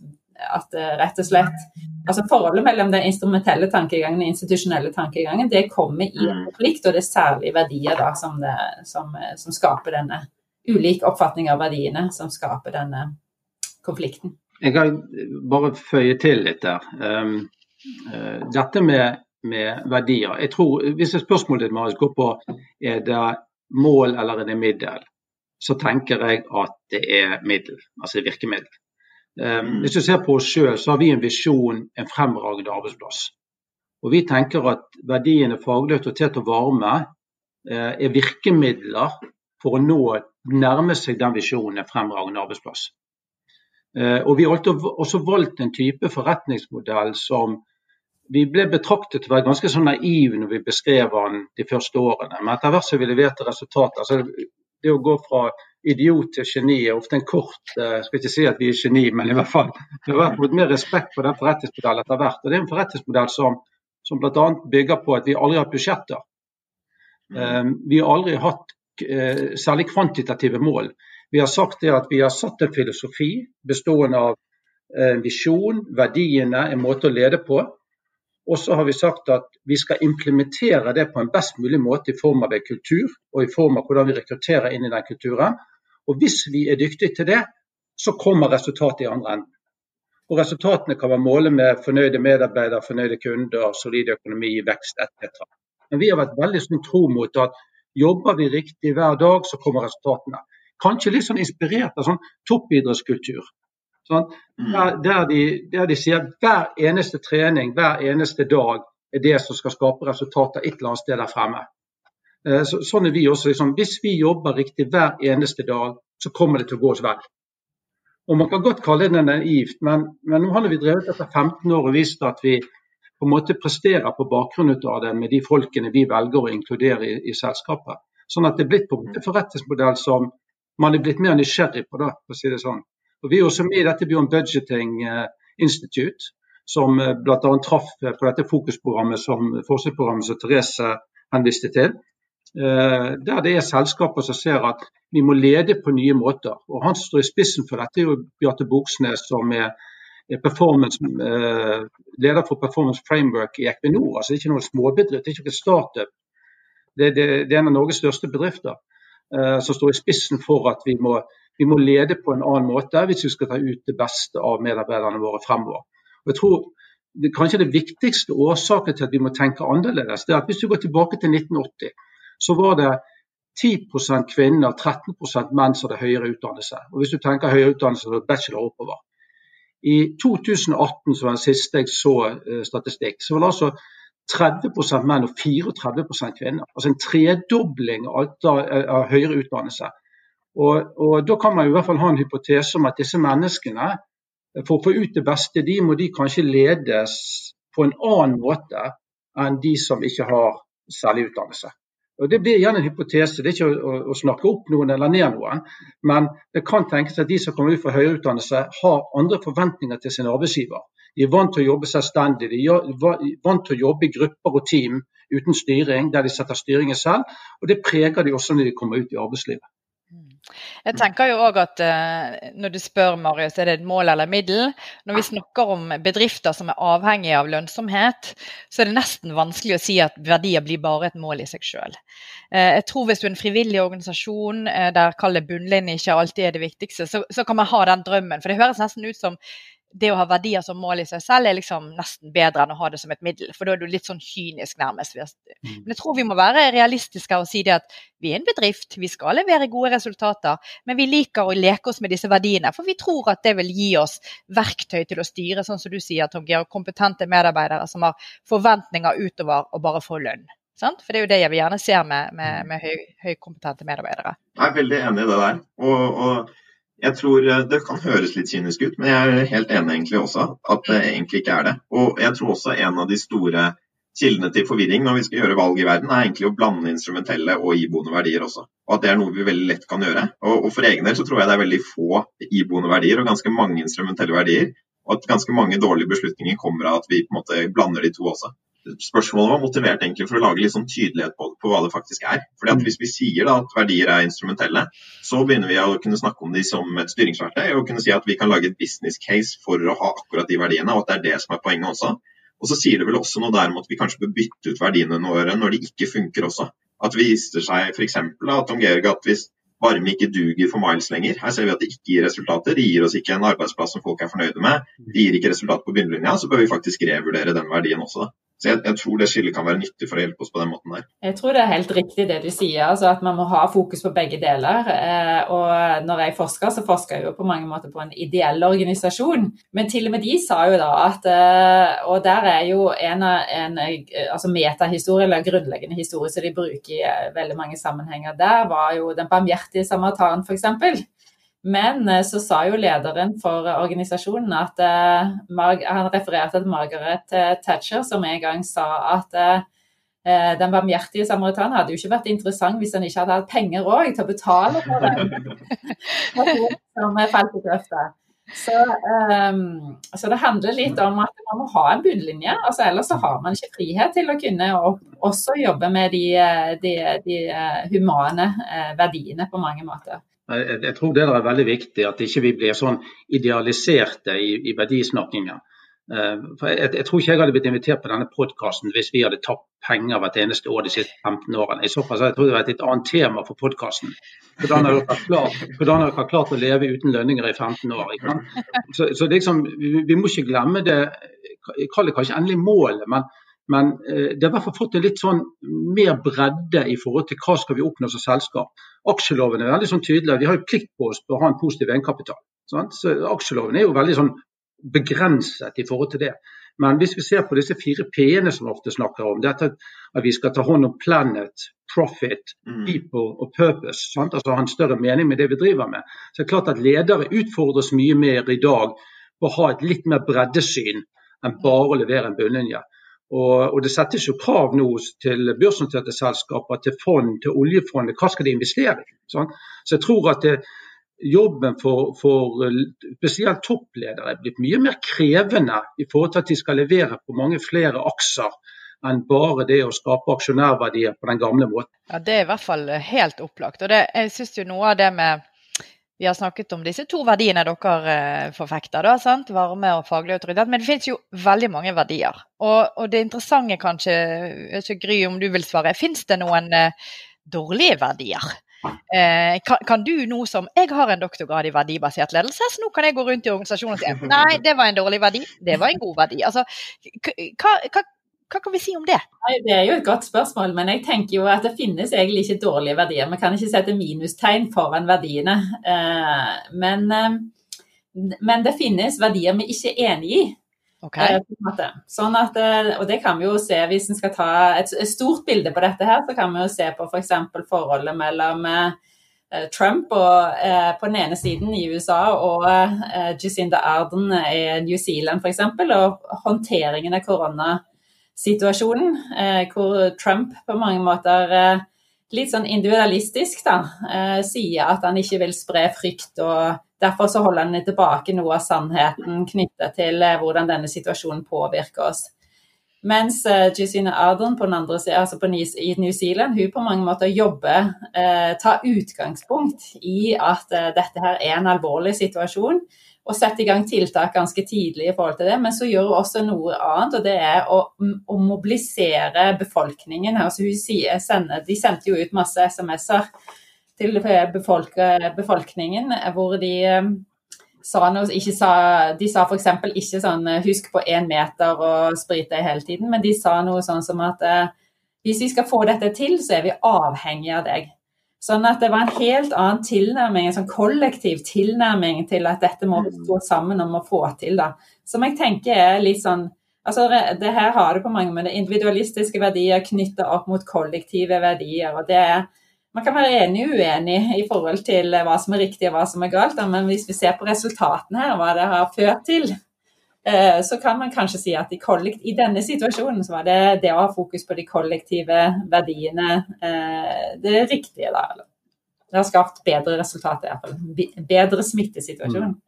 at eh, rett og slett altså Forholdet mellom den instrumentelle tankegangen og institusjonelle tankegangen det kommer i en konflikt, og det er særlig verdier da, som, det, som, eh, som skaper denne ulik oppfatning av verdiene som skaper denne konflikten. Jeg kan bare føye til litt der. Um, uh, dette med, med, verdier. Jeg tror, Hvis spørsmålet ditt Marius, går på er det mål eller er det middel, så tenker jeg at det er middel, altså virkemiddel. Ehm, mm. Hvis du ser på oss sjøl, så har vi en visjon, en fremragende arbeidsplass. Og Vi tenker at verdiene faglig autoritet og varme eh, er virkemidler for å nå nærme seg den visjonen, en fremragende arbeidsplass. Eh, og Vi har også valgt en type forretningsmodell som vi ble betraktet til å være ganske sånn naive når vi beskrev den de første årene. Men etter hvert som vi leverte resultater, altså det å gå fra idiot til geni er ofte en kort uh, skal ikke si at vi er geni, men i hvert fall vi har fått mer respekt for den forretningsmodellen etter hvert. Og Det er en forretningsmodell som, som bl.a. bygger på at vi aldri har hatt budsjetter. Um, vi har aldri hatt uh, særlig kvantitative mål. Vi har sagt det at vi har satt en filosofi bestående av uh, visjon, verdiene, en måte å lede på. Og så har vi sagt at vi skal implementere det på en best mulig måte i form av en kultur, og i form av hvordan vi rekrutterer inn i den kulturen. Og hvis vi er dyktige til det, så kommer resultatet i andre enden. Og resultatene kan være målet med fornøyde medarbeidere, fornøyde kunder, solid økonomi, vekst etc. Men vi har vært veldig sånn tro mot at jobber vi riktig hver dag, så kommer resultatene. Kanskje litt sånn inspirert av sånn toppidrettskultur. Sånn, der, der, de, der, de, sier hver eneste trening, hver eneste dag er det som skal skape resultater et eller annet sted der fremme. Eh, så, sånn er vi også. Liksom, hvis vi jobber riktig hver eneste dag, så kommer det til å gå oss vel. Og Man kan godt kalle det naivt, men, men nå har vi drevet etter 15 år og vist at vi på en måte presterer på bakgrunn av det med de folkene vi velger å inkludere i, i selskapet. Sånn at det er blitt på en forretningsmodell som man er blitt mer nysgjerrig på, da, for å si det sånn. Og Vi er også med i dette Beyond Budgeting eh, Institute, som eh, bl.a. traff på dette fokusprogrammet som forskningsprogrammet som Therese henviste til. Eh, der det er selskaper som ser at vi må lede på nye måter. Og Han som står i spissen for dette, er jo Bjarte Boksnes, som er leder for Performance Framework i Equinor. altså Det er ikke noen småbedrift, det er ikke noen startup. Det, det, det, er en av Norges største bedrifter som står i spissen for at vi må vi må lede på en annen måte hvis vi skal ta ut det beste av medarbeiderne våre fremover. Og jeg tror det, Kanskje det viktigste årsaken til at vi må tenke annerledes, det er at hvis du går tilbake til 1980, så var det 10% kvinner, 13% menn som hadde høyere utdannelse. Og Hvis du tenker høyere utdannelse, så er det bachelor oppover. I 2018, som var den siste jeg så uh, statistikk, så var det altså 30% menn og 34% kvinner. Altså en tredobling av, av høyere utdannelse. Og, og, Da kan man i hvert fall ha en hypotese om at disse menneskene, for å få ut det beste, de må de kanskje ledes på en annen måte enn de som ikke har særlig utdannelse. Og Det blir igjen en hypotese, det er ikke å, å, snakke opp noen eller ned noen. Men det kan tenkes at de som kommer ut fra høyere utdannelse, har andre forventninger til sin arbeidsgiver. De er vant til å jobbe selvstendig, de er vant til å jobbe i grupper og team uten styring, der de setter styringen selv. Og det preger de også når de kommer ut i arbeidslivet. Jeg tenker jo også at uh, Når du spør Marius, er det et mål eller middel? Når vi snakker om bedrifter som er avhengige av lønnsomhet, så er det nesten vanskelig å si at verdier blir bare et mål i seg selv. Uh, jeg tror Hvis du er en frivillig organisasjon uh, der kall det bunnlinje ikke alltid er det viktigste, så, så, kan man ha den drømmen. For det høres nesten ut som det å ha verdier som mål i seg selv er liksom nesten bedre enn å ha det som et middel. For da er du litt sånn kynisk, nærmest. Mm. Men jeg tror vi må være realistiske og si det at vi er en bedrift, vi skal levere gode resultater, men vi liker å leke oss med disse verdiene. For vi tror at det vil gi oss verktøy til å styre, sånn som du sier, Tom Georg, kompetente medarbeidere som har forventninger utover å bare få lønn. Sant? For det er jo det jeg gjerne ser med, med, med høykompetente høy medarbeidere. Jeg er veldig enig i det der. og, og jeg tror eh, Det kan høres litt kynisk ut, men jeg er helt enig egentlig også at det egentlig ikke er det. Og jeg tror også en av de store kildene til forvirring når vi skal gjøre valg i verden, er egentlig å blande instrumentelle og iboende verdier også. Og at det er noe vi veldig lett kan gjøre. Og, for egen del så tror jeg det er veldig få iboende verdier og ganske mange instrumentelle verdier. Og at ganske mange dårlige beslutninger kommer av at vi på en måte blander de to også spørsmålet var motivert egentlig for å lage litt sånn tydelighet på, på, hva det faktisk er. Fordi at. Hvis vi sier da at verdier er instrumentelle, så begynner vi å kunne snakke om de som et styringsverktøy og kunne si at vi kan lage et business case for å ha akkurat de verdiene, og at det er det som er poenget også. Og så sier det vel også noe der om at vi kanskje bør bytte ut verdiene våre når de ikke funker også. At vi viser seg f.eks. at om Georg, at hvis varme ikke duger for Miles lenger. Her ser vi at det ikke gir resultater. Det gir oss ikke en arbeidsplass som folk er fornøyde med. Det gir ikke resultat på bunnlinja. Så bør vi faktisk revurdere den verdien også. Så jeg, jeg, tror det skillet kan være nyttig for å hjelpe oss på den måten der. Jeg tror det er helt riktig det du sier, altså at man må ha fokus på begge deler. Eh, og når jeg forsker, så forsker jeg jo på mange måter på en ideell organisasjon. Men til og med de sa jo da at eh, Og der er jo en, en altså metahistorie, eller grunnleggende historie som de bruker i eh, veldig mange sammenhenger. Der var jo den barmhjertige samaritan, f.eks. Men eh, så sa jo lederen for organisasjonen at uh, han refererte til Margaret eh, Thatcher, som en gang sa at den barmhjertige samaritan hadde jo ikke vært interessant hvis han ikke hadde hatt penger òg til å betale for det. som falt i grøfta. Så, um, så, det handler litt om at man må ha en bunnlinje. altså Ellers så har man ikke frihet til å kunne også jobbe med de, de, de humane verdiene på mange måter. Jeg, jeg tror det er veldig viktig at ikke vi blir sånn idealiserte i, i verdisnakkingen. Eh, for jeg, jeg, tror ikke jeg hadde blitt invitert på denne podkasten hvis vi hadde tapt penger hvert eneste år de siste 15 årene. I så fall jeg tror det vært et annet tema for podkasten. Hvordan har dere klart, har klart å leve uten lønninger i 15 år? Så, så liksom, vi, vi, må ikke glemme det, jeg kaller det kanskje endelig målet, men, men eh, det har i hvert fall fått en litt sånn mer bredde i forhold til hva skal vi oppnå som selskap. Aksjeloven er veldig sånn tydelig. Vi har jo plikt på oss til å ha en positiv egenkapital. Sant? Så Aksjeloven er jo veldig sånn begrenset i forhold til det. Men hvis vi ser på disse fire p-ene som vi ofte snakker om, dette at vi skal ta hånd om planet, profit, mm. people og purpose, sant? altså ha en større mening med det vi driver med, så er det klart at ledere utfordres mye mer i dag på å ha et litt mer breddesyn enn bare å levere en bunnlinje. Og, og, Det settes jo krav nå til børsnoterte selskaper, til fond, til oljefondet. Hva skal de investere i? Sånn? Så jeg tror at det, jobben for, for, eh, spesielt toppledere er blitt mye mer krevende i forhold til at de skal levere på mange flere akser enn bare det å skape aksjonærverdier på den gamle måten. Ja, Det er i hvert fall helt opplagt. og det, Jeg synes jo noe av det med Vi har snakket om disse to verdiene dere eh, forfekter, da, sant? varme og faglig autoritet. Men det finnes jo veldig mange verdier. Og, og det interessante kanskje, ikke Gry om du vil svare, finnes det noen eh, dårlige verdier? Eh, kan, kan, du nå som Jeg har en doktorgrad i verdibasert ledelse, så nå kan jeg gå rundt i organisasjonen og si nei, det var en dårlig verdi, det var en god verdi. Altså, hva, hva kan vi si om det? Nei, det er jo et godt spørsmål, men jeg tenker jo at det finnes egentlig ikke dårlige verdier. Vi kan ikke sette minustegn foran verdiene. Eh, men, eh, men det finnes verdier vi ikke er enig i. Okay. Eh, sånn at, eh, og det kan vi jo se Hvis en skal ta et, stort bilde på dette, her, så kan vi jo se på f.eks. For forholdet mellom eh, Trump og, på den ene siden i USA og Jacinda Arden i New Zealand f.eks. Og håndteringen av koronasituasjonen, hvor Trump på mange måter litt sånn individualistisk da, sier at han ikke vil spre frykt og Derfor så holder han tilbake noe av sannheten knyttet til eh, hvordan denne situasjonen påvirker oss. Mens Gisine Ardern på den andre siden, altså på, New Zealand, hun på mange måter jobber, tar utgangspunkt i at dette her er en alvorlig situasjon, og sette i gang tiltak ganske tidlig i forhold til det. Men så gjør hun også noe annet, og det er å, å mobilisere befolkningen. Altså hun sier, sender, de sendte jo ut masse SMS-er til befolk befolkningen, hvor de eh, sa noe, ikke sa, De sa f.eks. ikke sånn 'husk på én meter og sprit deg hele tiden', men de sa noe sånn som at eh, hvis vi skal få dette til, så er vi avhengig av deg. Sånn at det var en helt annen tilnærming, en sånn kollektiv tilnærming til at dette må vi stå sammen om å få til. da. Som jeg tenker er litt sånn Altså, det her har det på mange måter individualistiske verdier knytta opp mot kollektive verdier. og det er man kan være enig og uenig i forhold til hva som er riktig og hva som er galt, men hvis vi ser på resultatene her, hva det har ført til, så kan man kanskje si at i denne situasjonen så var det det å ha fokus på de kollektive verdiene eh, det riktige. da. Det har skapt bedre resultater, iallfall. Bedre smittesituasjon. Mm.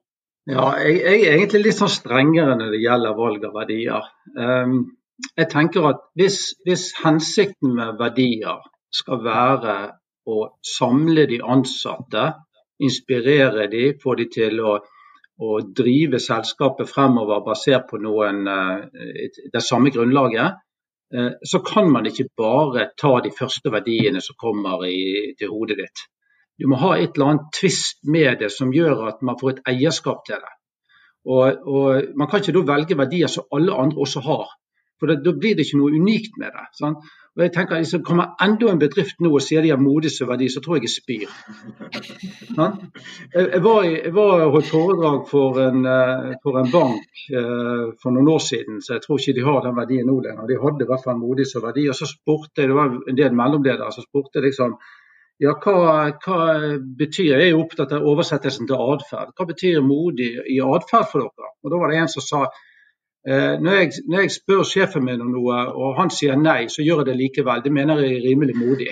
Ja, jeg, jeg, er egentlig litt sånn strengere når det gjelder valg av verdier. Um, jeg tenker at hvis, hvis hensikten med verdier skal være å samle de ansatte, inspirere de, få de til å, å drive selskapet fremover basert på noen, eh, det samme grunnlaget, eh, så kan man ikke bare ta de første verdiene som kommer i, til hodet ditt. Du må ha et eller annet tvist med det som gjør at man får et eierskap til det. Og, og Man kan ikke da velge verdier som alle andre også har. For Da blir det ikke noe unikt med det. Sant? Og jeg tenker liksom, kommer enda en bedrift nå og sier de har modig som verdi, så tror jeg jeg spyr. Jeg var, var holdt foredrag for en, eh, for en, bank eh, for noen år siden, så jeg tror ikke de har den verdien nå lenger. De hadde i hvert fall modig som verdi. Og så spurte jeg, det var en del mellomledere som spurte liksom ja, hva, hva betyr Jeg er opptatt av oversettelsen til atferd. Hva betyr modig i atferd for dere? Og Da var det en som sa når jeg, når jeg, spør sjefen min om noe, og han sier nei, så gjør jeg det likevel. Det mener jeg er rimelig modig.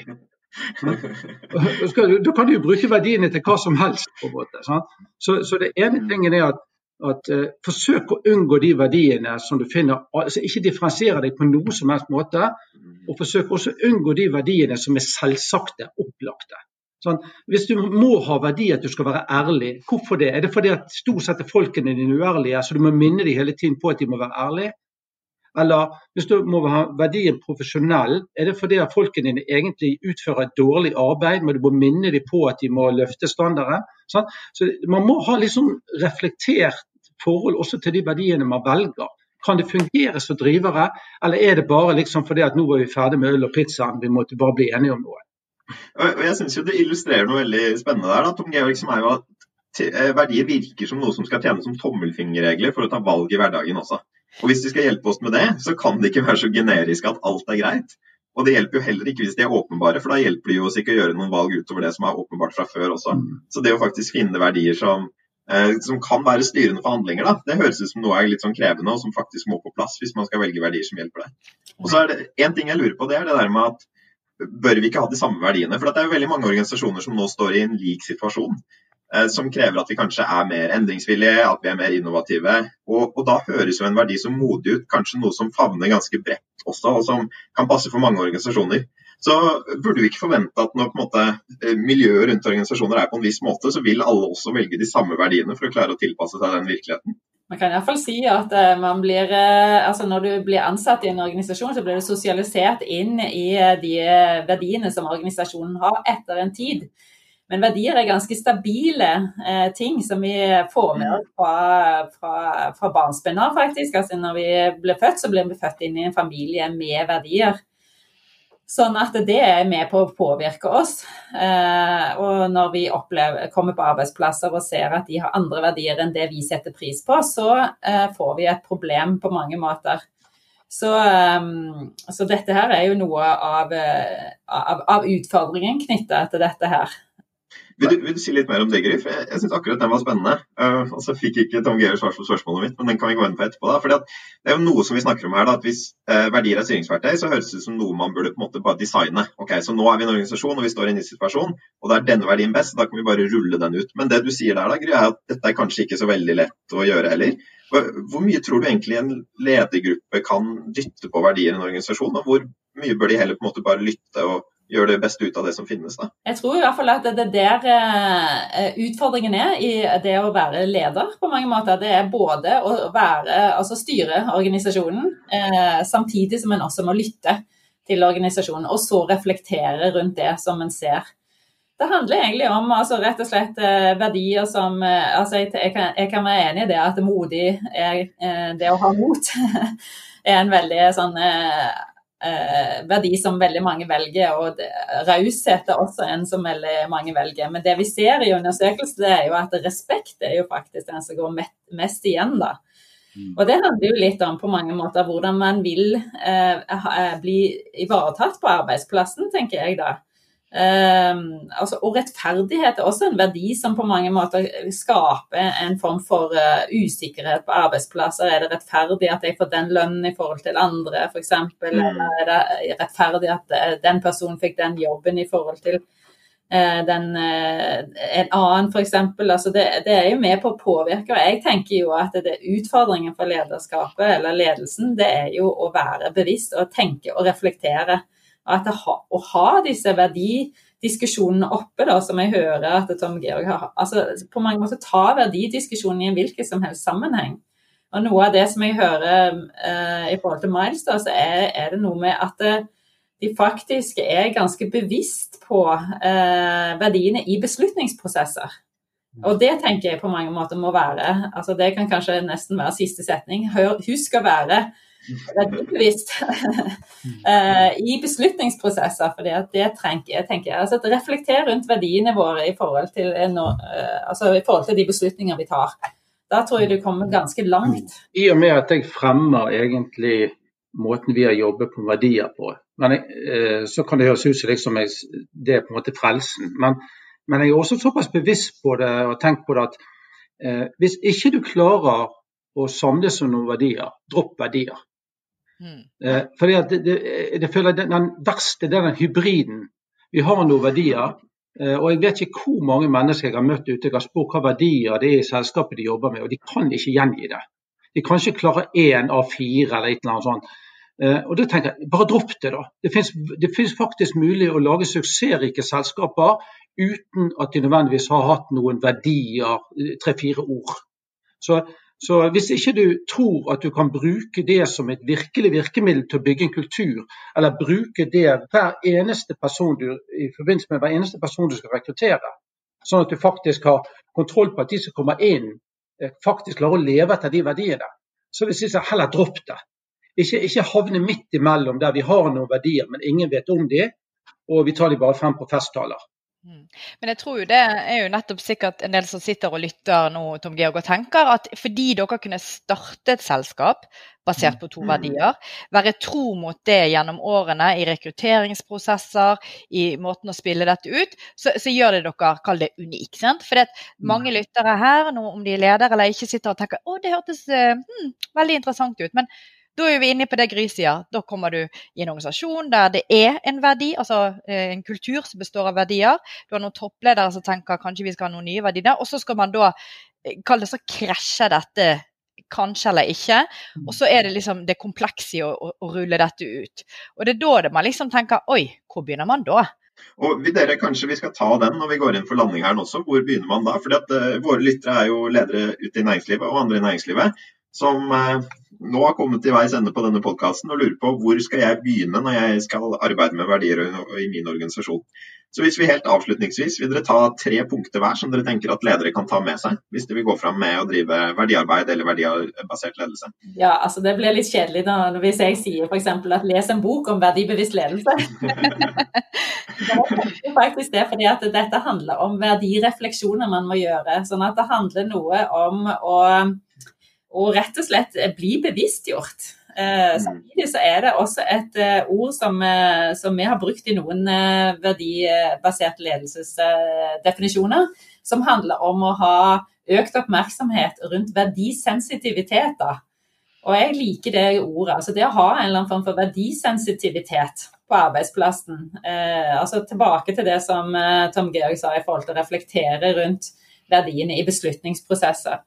da kan du jo bruke verdiene til hva som helst. på en måte. Så, så, det ene tingen er at, at uh, forsøk å unngå de verdiene som du finner altså Ikke differensiere deg på noen som helst måte. Og forsøk også å unngå de verdiene som er selvsagte, opplagte. Sånn, hvis du må ha verdi at du skal være ærlig, hvorfor det? Er det fordi at stort sett er folkene dine uærlige, så du må minne dem hele tiden på at de må være ærlige? Eller hvis du må ha verdien profesjonell, er det fordi at folkene dine egentlig utfører et dårlig arbeid, men du må minne dem på at de må løfte standarden? Sånn? Så Man må ha sånn reflektert forhold også til de verdiene man velger. Kan det fungere som drivere, eller er det bare liksom fordi at nå var vi ferdig med øl og pizzaen, vi måtte bare bli enige om noe? Og jeg synes jo Det illustrerer noe veldig spennende der. da, Tom Georg, som er jo at eh, Verdier virker som noe som skal tjene som tommelfingerregler for å ta valg i hverdagen også. Og Hvis de skal hjelpe oss med det, så kan det ikke være så generisk at alt er greit. Og det hjelper jo heller ikke hvis de er åpenbare, for da hjelper det jo oss ikke å gjøre noen valg utover det som er åpenbart fra før også. Mm. Så det å faktisk finne verdier som, eh, som kan være styrende for handlinger, da, det høres ut som noe er litt sånn krevende og som faktisk må på plass hvis man skal velge verdier som hjelper deg. Og så er det en ting jeg lurer på, det er det der med at bør vi ikke ha de samme verdiene? For det er jo veldig mange organisasjoner som nå står i en lik situasjon. Eh, som krever at vi kanskje er mer endringsvillige, at vi er mer innovative. Og, og, da høres jo en verdi som modig ut, kanskje noe som favner ganske bredt også, og som kan passe for mange organisasjoner. Så burde vi ikke forvente at når måte, eh, miljøet rundt organisasjoner er på en viss måte, så vil alle også velge de samme verdiene for å klare å tilpasse seg den virkeligheten. Man kan iallfall si at eh, man blir, eh, altså når du blir ansatt i en organisasjon, så blir du sosialisert inn i eh, de verdiene som organisasjonen har etter en tid. Men verdier er ganske stabile eh, ting som vi får med oss fra, fra, fra barnsben av, faktisk. Altså når vi blir født, så blir vi født inn i en familie med verdier. Sånn at det er med på å påvirke oss. Eh, og når vi opplever, kommer på arbeidsplasser og ser at de har andre verdier enn det vi setter pris på, så eh, får vi et problem på mange måter. Så, eh, så dette her er jo noe av, av, av utfordringen knytta til dette her. Vil du, vil du, si litt mer om det, Gry? Jeg, jeg syns akkurat den var spennende. Uh, og så fikk ikke Tom Geir svar på spørsmålet mitt, men den kan vi gå inn på etterpå. da, fordi Det er jo noe som vi snakker om her, da, at hvis uh, verdier er styringsverktøy, så høres det ut som noe man burde på en måte bare designe. Ok, Så nå er vi en organisasjon og vi står i en ny situasjon, og da er denne verdien best, da kan vi bare rulle den ut. Men det du sier der, da, Gry, er at dette er kanskje ikke så veldig lett å gjøre heller. Hvor mye tror du egentlig en ledergruppe kan dytte på verdier i en organisasjon, og hvor mye bør de heller på en måte bare lytte og gjøre det beste ut av det som finnes. Da. Jeg tror i hvert fall at det er der eh, utfordringen er i det å være leder på mange måter. Det er både å være, altså styre organisasjonen, eh, samtidig som en også må lytte til organisasjonen, og så reflektere rundt det som en ser. Det handler egentlig om altså, rett og slett eh, verdier som altså, jeg, kan, jeg, kan, være enig i det at modig er det å ha mot. er en veldig sånn eh, verdi som veldig mange velger, og raushet er også en som veldig mange velger. Men det vi ser i undersøkelser, det er jo at respekt er jo faktisk den som går mest igjen, da. Mm. Og det handler jo litt om på mange måter hvordan man vil eh, eh bli ivaretatt på arbeidsplassen, tenker jeg da. Um, altså, og rettferdighet er også en verdi som på mange måter skaper en form for uh, usikkerhet på arbeidsplasser. Er det rettferdig at jeg får den lønnen i forhold til andre, f.eks.? Mm. Eller er det rettferdig at uh, den personen fikk den jobben i forhold til uh, den, en annen, f.eks.? Altså, det, det, er jo med på å påvirke. Og jeg tenker jo at det er utfordringen for lederskapet eller ledelsen, det er jo å være bevisst og tenke og reflektere at å ha disse verdidiskusjonene oppe, da, som jeg hører at Tom Georg har altså På mange måter ta verdidiskusjonen i en hvilken som helst sammenheng. Og Noe av det som jeg hører eh, i forhold til Miles, da, så er, er, det noe med at eh, de faktisk er ganske bevisst på eh, verdiene i beslutningsprosesser. Og det tenker jeg på mange måter må være altså Det kan kanskje nesten være siste setning. Hør, husk å være verdibevisst eh, i beslutningsprosesser. for det trenger jeg tenker altså Reflekter rundt verdiene våre i forhold, til, eh, altså i forhold til de beslutninger vi tar. Da tror jeg du kommer ganske langt. I og med at jeg fremmer egentlig måten vi har jobbet på verdier på, men jeg, eh, så kan det høres ut som liksom jeg, det er på en måte frelsen. Men, men, jeg er også såpass bevisst på det og tenkt på det at eh, hvis ikke du klarer å samles om noen verdier, dropp verdier. Mm. Eh, fordi at det, det, det føler den, den verste det er den hybriden. Vi har noen verdier, eh, og jeg vet ikke hvor mange mennesker jeg har møtt ute jeg har spurt hva verdier det er i selskapet de jobber med, og de kan ikke gjengi det. De kan ikke klare én av fire eller et eller annet sånt. Eh, og da tenker jeg, Bare dropp det, da. Det fins faktisk mulig å lage suksessrike selskaper uten at de nødvendigvis har hatt noen verdier, tre-fire ord. Så, så, hvis ikke du tror at du kan bruke det som et virkelig virkemiddel til å bygge en kultur, eller bruke det hver eneste person du, i forbindelse med hver eneste person du skal rekruttere, sånn at du faktisk har kontroll på at de som kommer inn, eh, faktisk klarer å leve etter de verdiene, så vil jeg si heller dropp det. Ikke, ikke havne midt imellom der vi har noen verdier, men ingen vet om de, og vi tar de bare frem på festtaler. Mm. Men jeg tror jo det er jo nettopp sikkert en del som sitter og lytter nå, Tom Georg, og tenker at fordi dere kunne starte et selskap basert på to mm. verdier, være tro mot det gjennom årene i rekrutteringsprosesser, i måten å spille dette ut, så, så gjør det dere, kall det unikt. sant? For mange mm. lyttere her, nå, om de er ledere eller ikke, sitter og tenker å, det hørtes hmm, veldig interessant ut. men da er vi inne på det Gry. Da kommer du i en organisasjon der det er en verdi, altså eh, en kultur som består av verdier. Du har noen toppledere som tenker kanskje vi skal ha noen nye verdier. Og så skal man da, kalle det så, krasje dette kanskje eller ikke. Og så er det liksom det komplekse i å, å, å, rulle dette ut. Og det er da det man liksom tenker oi, hvor begynner man da? Og vi, dere, Kanskje vi skal ta den når vi går inn for landing her også. Hvor begynner man da? Fordi at uh, Våre lyttere er jo ledere ute i næringslivet og andre i næringslivet som uh, nå har kommet til veis ende på denne podkasten og lurer på hvor skal jeg begynne når jeg skal arbeide med verdier i min organisasjon. Så hvis vi helt avslutningsvis vil dere ta tre punkter hver som dere tenker at ledere kan ta med seg, hvis de vil gå fram med å drive verdiarbeid eller verdibasert ledelse? Ja, altså det blir litt kjedelig da, hvis jeg sier f.eks. at les en bok om verdibevisst ledelse. det er faktisk det, fordi at dette handler om verdirefleksjoner man må gjøre. Sånn at det handler noe om å og rett og slett bli bevisstgjort. Eh, mm. samtidig så er det også et eh, ord som, eh, som, vi har brukt i noen eh, verdibaserte ledelsesdefinisjoner, som handler om å ha økt oppmerksomhet rundt verdisensitivitet. Da. Og jeg liker det ordet. altså Det å ha en eller annen form for verdisensitivitet på arbeidsplassen. Eh, altså Tilbake til det som eh, Tom Georg sa i forhold til å reflektere rundt verdiene i beslutningsprosesser.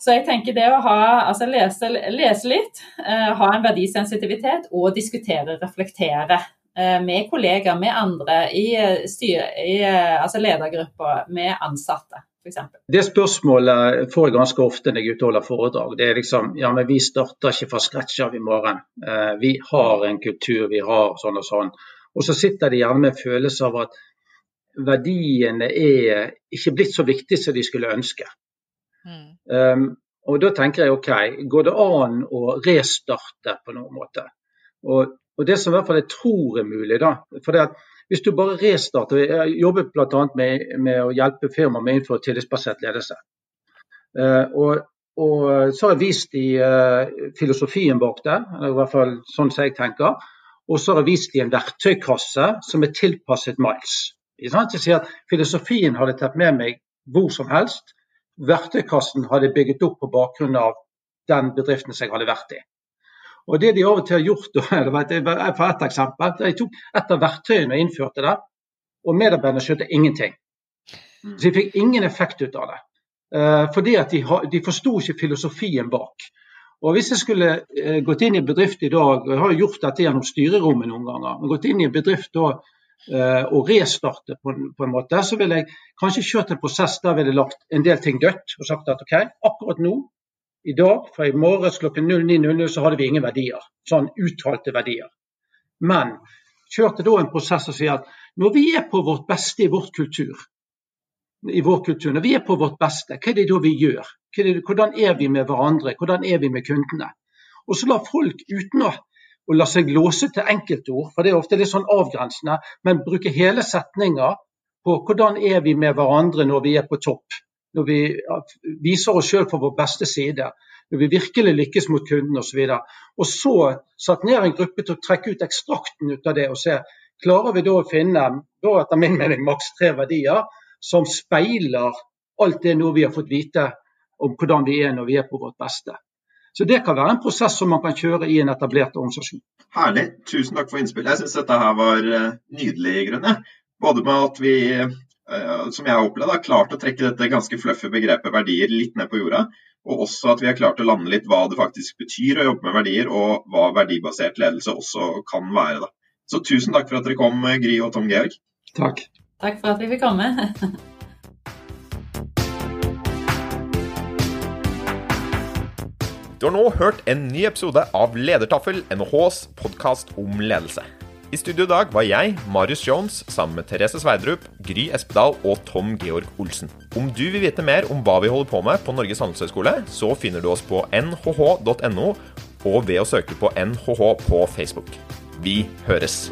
Så jeg tenker det å ha, altså lese, lese litt, uh, ha en verdisensitivitet og diskutere, reflektere Uh, med kollegaer, med andre, i, styr, i uh, altså ledergrupper, med ansatte. Det spørsmålet får jeg ganske ofte når jeg utholder foredrag. Det er liksom ja, men vi starter ikke fra scratch av i morgen. Eh, vi har en kultur, vi har sånn og sånn. Og så sitter de gjerne med en følelse av at verdiene er ikke blitt så viktige som de skulle ønske. Mm. Um, og da tenker jeg OK, går det an å restarte på noen måte? Og, og det som i hvert fall jeg tror er mulig, da for det at Hvis du bare restarter Jeg jobber bl.a. Med, med å hjelpe firmaer med å innføre tillitsbasert ledelse. Uh, og, og, så har jeg vist i uh, filosofien bak det, i hvert fall sånn som jeg tenker. Og så har jeg vist i en verktøykasse som er tilpasset Miles. Jeg sier at Filosofien hadde tatt med meg hvor som helst verktøykassen hadde bygget opp på bakgrunn av den bedriften som jeg hadde vært i. Og Det de av og til har gjort, for ett eksempel, de tok et av verktøyene og innførte det, og medarbeiderne skjønte ingenting. Så de fikk ingen effekt ut av det. Eh, fordi at de, de forsto ikke filosofien bak. Og Hvis jeg skulle eh, gått inn i en bedrift i dag, og jeg har gjort dette gjennom styrerommet noen ganger, men gått inn i en bedrift da og restarte på, på, en måte, så ville jeg kanskje kjørt en prosess der ville lagt en del ting dødt og sagt at OK, akkurat nå, i dag, fra i morges klokken 09.00 så hadde vi ingen verdier. Sånn uttalte verdier. Men kjørte da en prosess og sier at når vi er på vårt beste i vårt kultur, i vår kultur, når vi er på vårt beste, hva er det da vi gjør? Hvordan er vi med hverandre? Hvordan er vi med kundene? Og så la folk uten å å la seg låse til enkeltord, for det er ofte litt sånn avgrensende, men bruke hele setninger på hvordan er vi med hverandre når vi er på topp. Når vi viser oss sjøl på vår beste side. Når vi virkelig lykkes mot kunden osv. Og, og så satt ned en gruppe til å trekke ut ekstrakten ut av det og se klarer vi da å finne da etter min mening maks tre verdier som speiler alt det nå vi har fått vite om hvordan vi er når vi er på vårt beste. Så det kan være en prosess som man kan kjøre i en etablert organisasjon. Herlig. Tusen takk for innspillet. Jeg syns dette her var eh, nydelig, i grunnen. Både med at vi, eh, som jeg har opplevd, har klart å trekke dette ganske fluffy begrepet verdier litt ned på jorda. Og også at vi har klart å lande litt hva det faktisk betyr å jobbe med verdier, og hva verdibasert ledelse også kan være. Da. Så tusen takk for at dere kom, Gry og Tom Georg. Takk. Takk for at vi fikk komme. Du har nå hørt en ny episode av Ledertaffel, NHHs podkast om ledelse. I studio i dag var jeg, Marius Jones, sammen med Therese Sverdrup, Gry Espedal og Tom Georg Olsen. Om du vil vite mer om hva vi holder på med på Norges handelshøyskole, så finner du oss på nhh.no og ved å søke på NHH på Facebook. Vi høres!